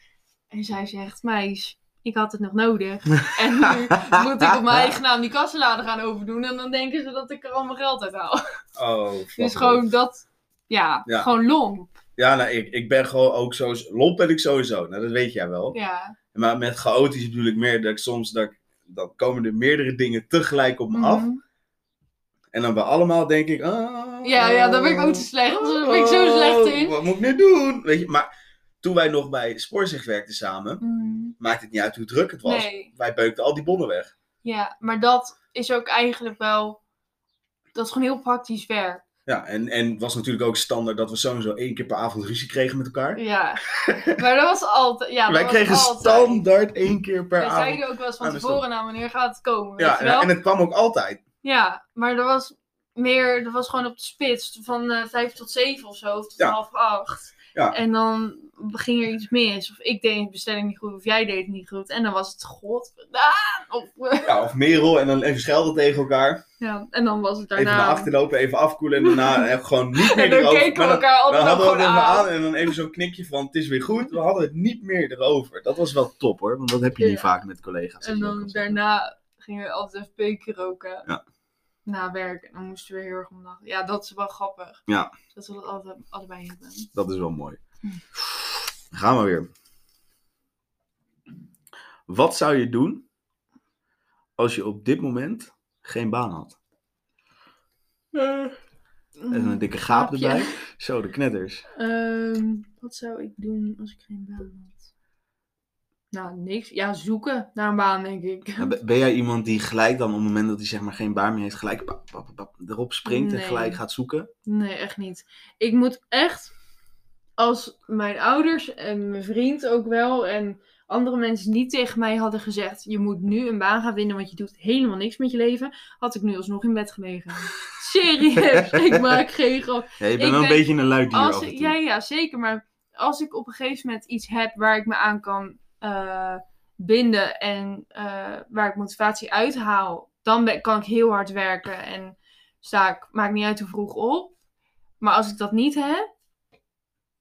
En zij zegt, meis, ik had het nog nodig. en nu moet ik op mijn eigen naam die kassalade gaan overdoen. En dan denken ze dat ik er al mijn geld uit haal. Oh, Dus gewoon dat, ja, Ja. gewoon lomp. Ja, nou, ik, ik ben gewoon ook zo... Lomp ben ik sowieso. Nou, dat weet jij wel. Ja. Maar met chaotisch bedoel ik meer dat ik soms... Dat ik, dan komen er meerdere dingen tegelijk op me af. Mhm. En dan bij allemaal denk ik... ah, Ja, ja, daar ben ik ook te slecht. Daar ben ik zo slecht in. Oh, Wat moet ik nu doen? Weet je, maar toen wij nog bij Spoorzicht werkten samen... Mhm. maakt het niet uit hoe druk het was. Nee. Wij beukten al die bonnen weg. Ja, maar dat is ook eigenlijk wel, dat is gewoon heel praktisch werk. Ja, en, en het was natuurlijk ook standaard dat we sowieso één keer per avond ruzie kregen met elkaar. Ja, maar dat was altijd, ja, dat wij kregen altijd. standaard één keer per Wij avond. zeiden ook wel eens van tevoren, nou wanneer gaat het komen, weet Ja, je wel? en, en het kwam ook altijd. Ja, maar er was meer, dat was gewoon op de spits, van eh vijf tot zeven of zo, of tot Ja. half acht. Ja. En dan ging er iets mis, of ik deed een bestelling niet goed, of jij deed het niet goed. En dan was het god, of, Ja, of Merel en dan even schelden tegen elkaar. ja, en dan was het Even daarna. naar achter lopen, even afkoelen en daarna gewoon niet meer en dan erover. keken we dan, elkaar dan altijd hadden we gewoon het even aan. aan en dan even zo'n knikje van het is weer goed. We hadden het niet meer erover. Dat was wel top hoor, want dat heb je niet Ja. vaak met collega's. En dan daarna gingen we altijd even peuken roken. Ja. Na werk. En dan moesten we heel erg om lachen. Ja, dat is wel grappig. Ja. Dat we dat altijd, allebei hebben. Dat is wel mooi. Hm. Gaan we weer. Wat zou je doen als je op dit moment geen baan had? En een dikke gaap erbij. Zo, de knetters. Ehm, wat zou ik doen als ik geen baan had? Nou, niks. Ja, zoeken naar een baan, denk ik. Ja, ben- jij iemand die gelijk dan op het moment dat hij zeg maar geen baan meer heeft, gelijk pap, pap, pap, erop springt en gelijk gaat zoeken? Nee, echt niet. Ik moet echt, als mijn ouders en mijn vriend ook wel en andere mensen niet tegen mij hadden gezegd: je moet nu een baan gaan vinden, want je doet helemaal niks met je leven, had ik nu alsnog in bed gelegen. Serieus, ik maak geen grap. Ja, je bent Ik wel een beetje een luid dier Als ja, ja, zeker. Maar als ik op een gegeven moment iets heb waar ik me aan kan eh, binden en eh, waar ik motivatie uithaal, dan ben, kan ik heel hard werken en sta ik, maakt niet uit hoe vroeg op. Maar als ik dat niet heb,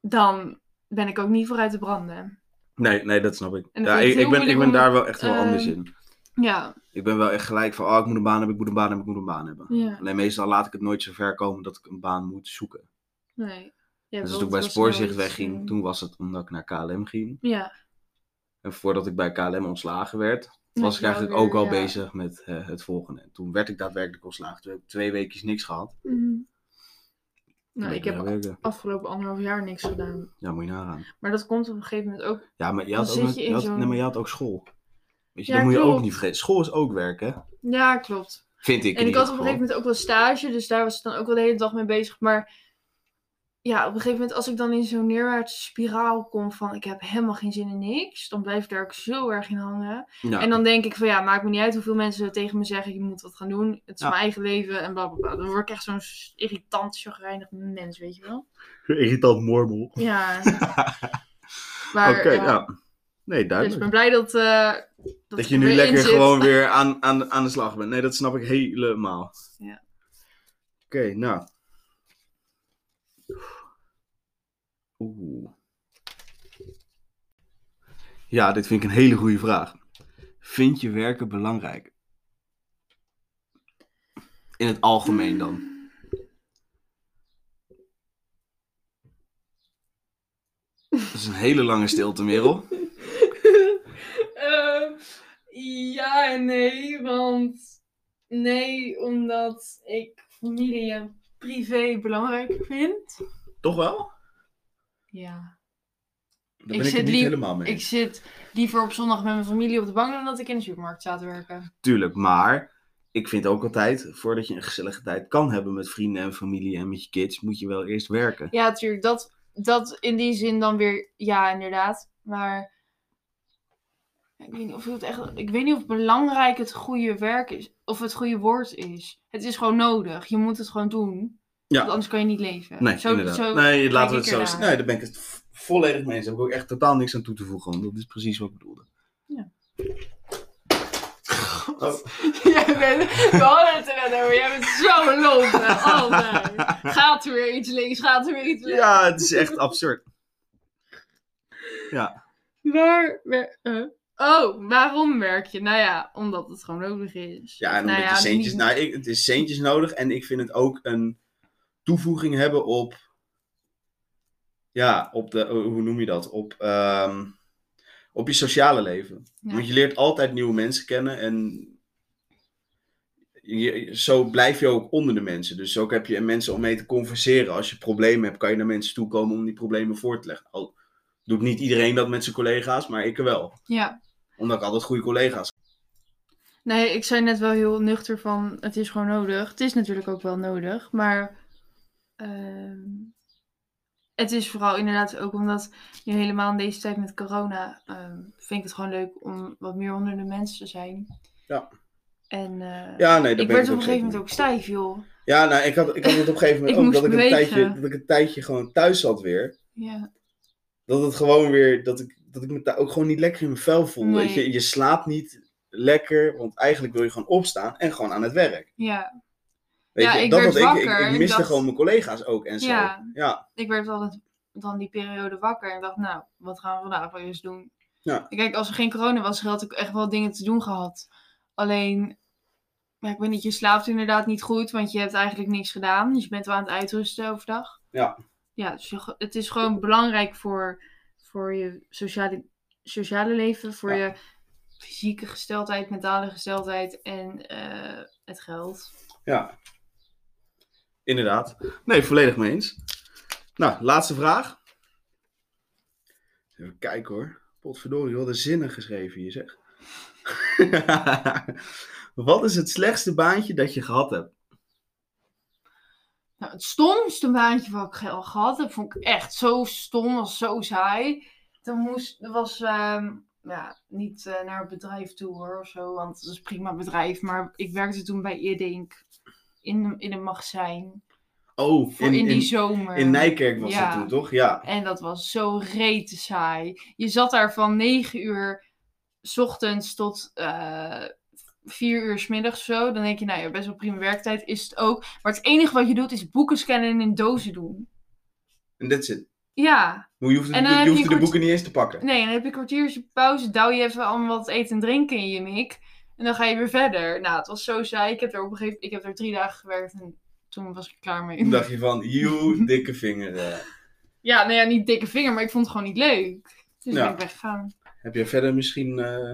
dan ben ik ook niet vooruit te branden. Nee, nee, dat snap ik. Ja, ik, ben, ik ben daar wel echt heel ehm, anders in. Ja, Ik ben wel echt gelijk van, oh, ik moet een baan hebben, ik moet een baan hebben, ik moet een baan hebben. ja, Alleen meestal laat ik het nooit zo ver komen dat ik een baan moet zoeken. nee. Ja, dus toen ik bij Spoorzicht wegging, eh, toen was het omdat ik naar KLM ging. Ja. En voordat ik bij KLM ontslagen werd, was ik eigenlijk weer, ook al ja. bezig met eh, het volgende. En toen werd ik daadwerkelijk ontslagen. Toen heb ik twee weken niks gehad. Mhm. Nou, ik heb werken. afgelopen anderhalf jaar niks gedaan. Ja, moet je nagaan. Maar dat komt op een gegeven moment ook Ja, maar je Dan had, ook, je je had, nee, maar je had ook school. Weet je, Ja, dat moet je ook niet vergeten. School is ook werk, hè? Ja, klopt. Vind ik En ik had op een gegeven moment ook wel stage, dus daar was ik dan ook wel de hele dag mee bezig. Maar ja, op een gegeven moment als ik dan in zo'n neerwaartse spiraal kom van ik heb helemaal geen zin in niks, dan blijf ik daar ook zo erg in hangen. Ja. En dan denk ik van ja, maakt me niet uit hoeveel mensen tegen me zeggen je moet wat gaan doen. Het is Ja. mijn eigen leven en bla bla bla. Dan word ik echt zo'n irritant, chagrijnig mens, weet je wel. Irritant mormel. Ja. Oké, ja. ja, Nee, dus ik duidelijk. ben blij dat, eh, dat, je nu lekker zit. gewoon weer aan, aan, aan de slag bent. Nee, dat snap ik helemaal. Ja. Oké, nou. Oeh. Ja, dit vind ik een hele goede vraag. Vind je werken belangrijk? In het algemeen dan. Dat is een hele lange stilte, Merel. Ehm, ja en nee, want nee, omdat ik familie en privé belangrijk vind. Toch wel? Ja. Daar Ik ben ik, zit het niet helemaal mee. Ik zit liever op zondag met mijn familie op de bank dan dat ik in de supermarkt sta te werken. Tuurlijk, maar ik vind ook altijd, voordat je een gezellige tijd kan hebben met vrienden en familie en met je kids, moet je wel eerst werken. Ja, natuurlijk. Dat, dat in die zin dan weer, ja, inderdaad. Maar ik weet, niet of het echt, ik weet niet of belangrijk het goede werk is. Of het goede woord is. Het is gewoon nodig. Je moet het gewoon doen. Ja. Want anders kan je niet leven. Nee, Zo- inderdaad. zo nee, laten we het zo ernaar. Nee, daar ben ik het volledig mee eens. Daar heb ik ook echt totaal niks aan toe te voegen. want Dat is precies wat ik bedoelde. Oh. Jij bent, we hadden het er net over. Jij bent zo lomp. Altijd. Gaat er weer iets links, gaat er weer iets links. Ja, het is echt absurd. Ja, Waar, eh, Oh, waarom werk je? Nou ja, omdat het gewoon nodig is. ja en nou omdat je centjes... niet- Nou, ik, het is centjes nodig en ik vind het ook een toevoeging hebben op... Ja, op de... Hoe noem je dat? Op, ehm, op je sociale leven. Ja. Want je leert altijd nieuwe mensen kennen en... Je, zo blijf je ook onder de mensen. Dus ook heb je mensen om mee te converseren. Als je problemen hebt, kan je naar mensen toe komen om die problemen voor te leggen. Al doet niet iedereen dat met zijn collega's, maar ik wel. Ja. Omdat ik altijd goede collega's Nee, ik zei net wel heel nuchter van het is gewoon nodig. Het is natuurlijk ook wel nodig, maar ehm, het is vooral inderdaad ook omdat nu helemaal in deze tijd met corona ehm, vind ik het gewoon leuk om wat meer onder de mensen te zijn. Ja. En eh, Ja, nee, ik werd op een gegeven moment ook stijf, joh. Ja, nou, ik had, ik had het op een gegeven moment ook. Dat ik, een tijdje, dat ik een tijdje gewoon thuis zat weer. Ja. Dat het gewoon weer, dat ik, dat ik me daar ook gewoon niet lekker in mijn vel voelde. Nee. Je, je slaapt niet lekker, want eigenlijk wil je gewoon opstaan en gewoon aan het werk. ja, Weet Ja, je, ik dat werd was ik, ik, wakker ik miste dacht- gewoon mijn collega's ook en zo. Ja. ja. ik werd altijd dan die periode wakker en dacht, nou, wat gaan we vandaag wel eens doen? Ja. Kijk, als er geen corona was, had ik echt wel dingen te doen gehad. Alleen, ja, ik weet niet, je slaapt inderdaad niet goed, want je hebt eigenlijk niks gedaan. Dus je bent wel aan het uitrusten overdag. Ja. Ja, dus je- het is gewoon belangrijk voor, voor je sociale, sociale leven, voor Ja. je fysieke gesteldheid, mentale gesteldheid en eh, het geld. Ja. Inderdaad. Nee, volledig mee eens. Nou, laatste vraag. Even kijken hoor. Potverdorie, wat een zinnen geschreven hier zeg. wat is het slechtste baantje dat je gehad hebt? Nou, het stomste baantje wat ik ge- gehad heb, vond ik echt zo stom, was zo saai. Dan moest, was ehm, ja, niet eh, naar het bedrijf toe hoor, of zo, want het is prima bedrijf. Maar ik werkte toen bij Eerdink in, in een magazijn, Oh, voor in, in, die zomer. in Nijkerk was Ja. dat toen, toch? Ja. En dat was zo rete saai. Je zat daar van 9 uur s ochtends tot eh 4 uur s middags of zo. Dan denk je, nou ja, best wel prima werktijd is het ook. Maar het enige wat je doet is boeken scannen en in dozen doen. En that's it. Ja, Maar je hoeft, dan je de boeken niet eens te pakken. nee, dan heb je een kwartiertje pauze, douw je even allemaal wat eten en drinken in je mik. En dan ga je weer verder. Nou, het was zo saai. Ik heb er op een gegeven ik heb er drie dagen gewerkt en toen was ik klaar mee. Toen dacht je van, joe, dikke vinger. eh. Ja, nou ja, niet dikke vinger, maar ik vond het gewoon niet leuk. Dus Ja. ben ik weggegaan. Heb je verder misschien eh,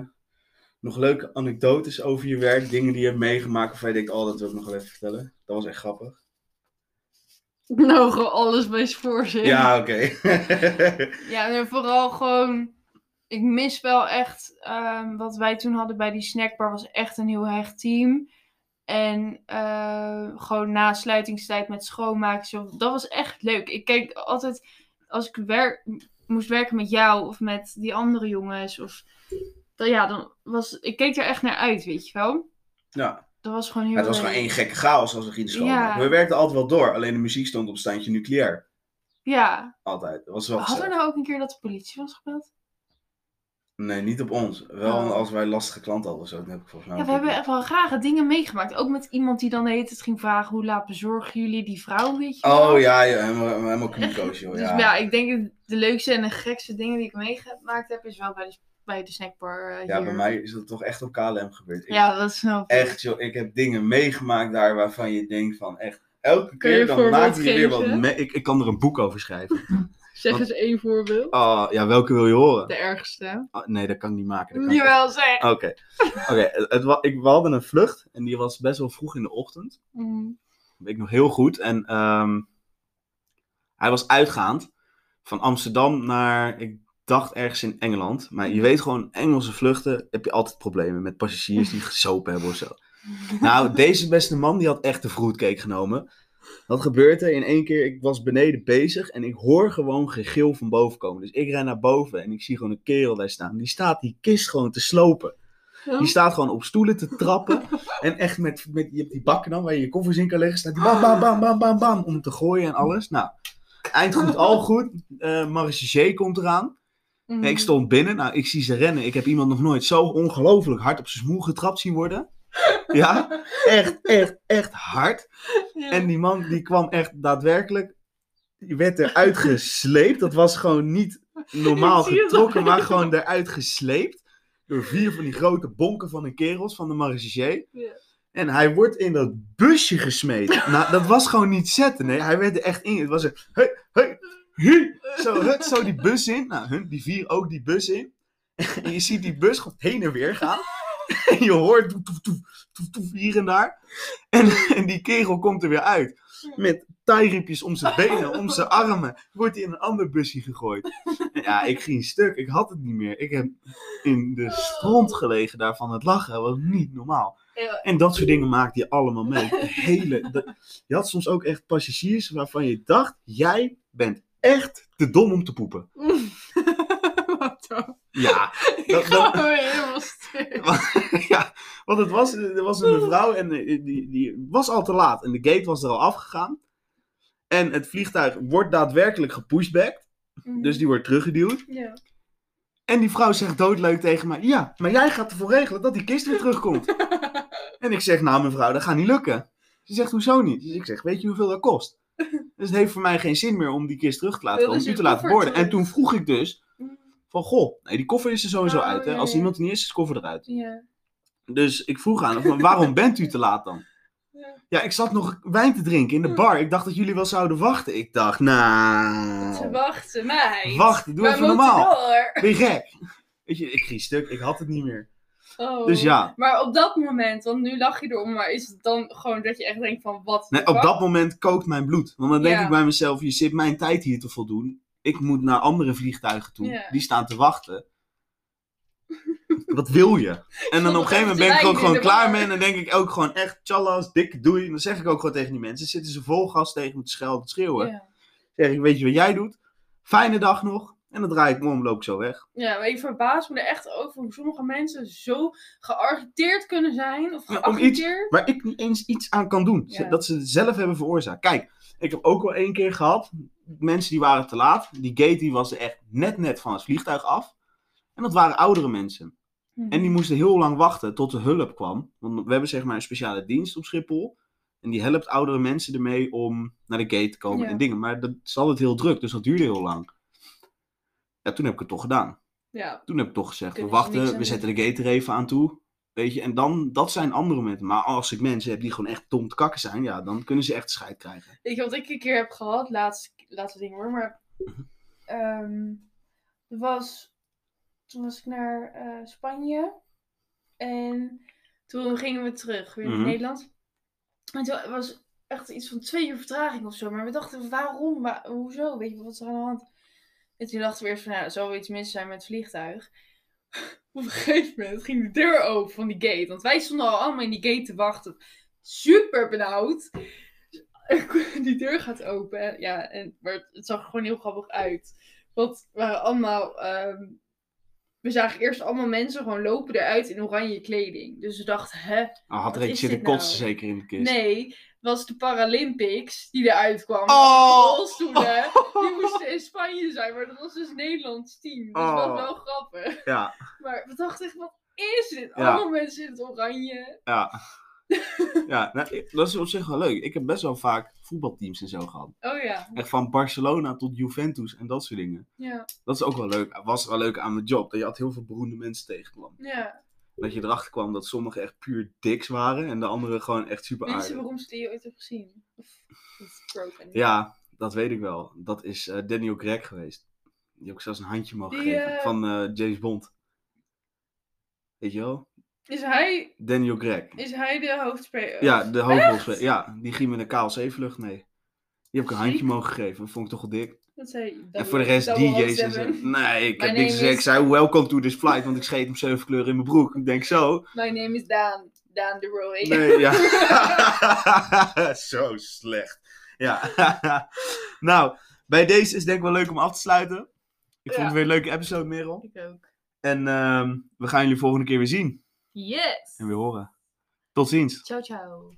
nog leuke anekdotes over je werk? Dingen die je hebt meegemaakt waarvan je denkt, oh, dat wil ik nog wel even vertellen. Dat was echt grappig. Nou, gewoon alles bij z'n voorzin. Ja, oké. Ja, en vooral gewoon. Ik mis wel echt. ehm, wat wij toen hadden bij die snackbar was echt een heel hecht team. En eh, gewoon na sluitingstijd met schoonmaken. Zo, dat was echt leuk. Ik keek altijd. Als ik werk, moest werken met jou of met die andere jongens. Of, dan, ja, dan was. Ik keek er echt naar uit, weet je wel. ja. Dat was gewoon heel het was leuk. gewoon één gekke chaos als we gingen schoonmaken. Ja. We werkten altijd wel door, alleen de muziek stond op standje nucleair. Ja. Altijd. Dat was wel Hadden we nou ook een keer dat de politie was gebeld? Nee, niet op ons. Wel Oh. als wij lastige klanten hadden of zo. Dan heb ik volgens mij Ja, we hebben echt wel rare dingen meegemaakt. Ook met iemand die dan de hele tijd ging vragen... hoe laat bezorgen jullie die vrouw, weet je wel? Oh ja, ja helemaal, helemaal kniekoos, joh. Dus Ja. ja. ik denk de leukste en de gekste dingen die ik meegemaakt heb... is wel bij de, bij de snackbar eh, ja, hier. bij mij is dat toch echt op KLM gebeurd. Ik- Ja, dat is snel. Echt, joh. Ik heb dingen meegemaakt daar waarvan je denkt van echt... Elke keer dan maak je weer wat mee. Ik, ik kan er een boek over schrijven. Zeg eens één voorbeeld. Oh, ja, welke wil je horen? De ergste. Oh, nee, dat kan ik niet maken. dat kan ik Jawel, zeg. Oké, Oké, ik, we hadden een vlucht en die was best wel vroeg in de ochtend. Mm. Dat weet ik nog heel goed. En ehm, hij was uitgaand van Amsterdam naar, ik dacht ergens in Engeland. Maar je weet gewoon, Engelse vluchten heb je altijd problemen met passagiers die gesopen hebben of zo. Nou, deze beste man die had echt de fruitcake genomen. Wat gebeurt er? In één keer, ik was beneden bezig en ik hoor gewoon gegil van boven komen. Dus ik ren naar boven en ik zie gewoon een kerel daar staan. Die staat die kist gewoon te slopen. Die staat gewoon op stoelen te trappen. En echt met, met je hebt die bakken dan waar je je koffers in kan leggen. Staat die bam, bam, bam, bam, bam, bam. Om te gooien en alles. Nou, eind goed, al goed. Uh, komt eraan. Mhm. Ik stond binnen. Nou, ik zie ze rennen. Ik heb iemand nog nooit zo ongelooflijk hard op zijn smoel getrapt zien worden. Ja, echt, echt, echt hard. Ja. En die man die kwam echt daadwerkelijk. Die werd eruit gesleept. Dat was gewoon niet normaal getrokken, maar gewoon eruit gesleept. Door vier van die grote bonken van de kerels van de marechaussee. Ja. En hij wordt in dat busje gesmeten. nou, dat was gewoon niet zetten. Nee, hij werd er echt in. Het was een. Hey, hey, hey. Zo, hut, zo die bus in. Nou, hun, die vier ook die bus in. En je ziet die bus gewoon heen en weer gaan. En je hoort toef, toef, toef, hier en daar. En, en die kerel komt er weer uit. Met taairiepjes om zijn benen, om zijn armen. Wordt hij in een ander busje gegooid. Ja, ik ging stuk. Ik had het niet meer. Ik heb in de stront gelegen daarvan het lachen. Was niet normaal. En dat soort dingen maakte je allemaal mee. De hele, de- je had soms ook echt passagiers waarvan je dacht, jij bent echt te dom om te poepen. Ja, Ik Dat- ga dat- weer helemaal stuk. ja, want het was, er was een mevrouw en eh, die, die was al te laat. En de gate was er al afgegaan. En het vliegtuig wordt daadwerkelijk gepushbacked. Dus die wordt teruggeduwd. Ja. En die vrouw zegt doodleuk tegen mij: Ja, maar jij gaat ervoor regelen dat die kist weer terugkomt. en ik zeg: Nou, mevrouw, dat gaat niet lukken. Ze zegt: Hoezo niet? Dus ik zeg: Weet je hoeveel dat kost? Dus het heeft voor mij geen zin meer om die kist terug te laten komen, u te laten worden. En toen vroeg ik dus: Van goh, nee, die koffer is er sowieso Oh, uit. Hè? Als iemand er niet is, is de koffer eruit. Ja. Dus ik vroeg aan van, Waarom bent u te laat dan? Ja. Ja, ik zat nog wijn te drinken in de bar. Ik dacht dat jullie wel zouden wachten. Ik dacht, Ze nou. wachten, meid. Wacht, doe Wij even normaal. door. Ben je gek? Weet je, ik ging stuk, ik had het niet meer. Oh. Dus ja. Maar op dat moment, want nu lach je erom, maar is het dan gewoon dat je echt denkt van wat? Nee, op dat moment kookt mijn bloed. Want dan denk Ja. ik bij mezelf, je zit mijn tijd hier te voldoen. Ik moet naar andere vliegtuigen toe. Ja. Die staan te wachten. Wat wil je? En dan op een gegeven moment ben ik ook gewoon klaar mee. En dan denk ik ook gewoon echt, tjallas, dikke doei. En dan zeg ik ook gewoon tegen die mensen. Zitten ze vol gas tegen me te schelden, te schreeuwen. Ja. Zeg ik, weet je wat jij doet? Fijne dag nog. En dan draai ik me om, loop ik zo weg. ja, maar ik verbaas me er echt over hoe sommige mensen zo gearriteerd kunnen zijn. Of geagiteerd. Waar ik niet eens iets aan kan doen. Ja. Dat ze het zelf hebben veroorzaakt. Kijk, ik heb ook wel één keer gehad. Mensen die waren te laat. Die gate die was er echt net net van het vliegtuig af. En dat waren oudere mensen. Mhm. En die moesten heel lang wachten tot de hulp kwam. Want we hebben zeg maar een speciale dienst op Schiphol. En die helpt oudere mensen ermee om naar de gate te komen Ja. en dingen. Maar dat is altijd heel druk, dus dat duurde heel lang. Ja, toen heb ik het toch gedaan. Ja, Toen heb ik toch gezegd, we Kunnen wachten, we zetten de gate er even aan toe. Weet je, en dan, dat zijn andere momenten. Maar als ik mensen heb die gewoon echt dom te kakken zijn, ja, dan kunnen ze echt scheid krijgen. weet je wat ik een keer heb gehad? Laatste, laatste ding hoor, maar... Mhm. ehm, was... Toen was ik naar eh, Spanje. En toen gingen we terug, weer Mhm. naar Nederland. En toen was echt iets van twee uur vertraging of zo. Maar we dachten, waarom? Wa- hoezo? Weet je, wat is er aan de hand? En toen dachten we eerst van, nou, er zal wel iets mis zijn met het vliegtuig. Op een gegeven moment ging de deur open van die gate. Want wij stonden al allemaal in die gate te wachten. Super benauwd. Die deur gaat open. Ja, en, maar het- zag er gewoon heel grappig uit. Want we waren allemaal... ehm, we zagen eerst allemaal mensen gewoon lopen eruit in oranje kleding. Dus we dachten, hè? Oh, had er zitten dit nou? kotsen zeker in de kist. Nee, was de Paralympics die eruit kwam. Oh! Rolstoelen. Die moesten in Spanje zijn, maar dat was dus Nederlands team. Dus dat Oh. was wel grappig. Ja, Maar we dachten echt, wat is dit? Ja. Allemaal mensen in het oranje. ja. ja nou, dat is op zich wel leuk. Ik heb best wel vaak voetbalteams en zo gehad. Oh ja. Echt van Barcelona tot Juventus en dat soort dingen. Ja. Dat is ook wel leuk. Was wel leuk aan mijn job. Dat je altijd heel veel beroemde mensen tegenkwam. Ja. Dat je erachter kwam dat sommigen echt puur diks waren en de anderen gewoon echt super Wie is de aardig. beroemdste die je ooit hebt gezien? Of, of broken? Ja, dat weet ik wel. Dat is eh, Daniel Craig geweest. Die heb ik zelfs een handje mogen Die, geven. eh, Van eh, James Bond. Weet je wel? Is hij, Daniel Craig. is hij de hoofdspeler? Ja, de hoofdrolspeler. Ja, die ging met een KLC-vlucht mee. Die heb ik een handje mogen geven. Dat vond ik toch wel dik. Dat zei En voor de rest DJ's en zo. Nee, ik heb niks gezegd. Ik zei welcome to this flight, want ik scheet hem zeven kleuren in mijn broek. Ik denk zo. My name is Daan. Daan de Roy. Nee, ja. zo slecht. Ja. nou, bij deze is denk ik wel leuk om af te sluiten. Ik vond het weer een leuke episode, Merel. Ik ook. En um, we gaan jullie volgende keer weer zien. Yes. En weer horen. Tot ziens. Ciao, ciao.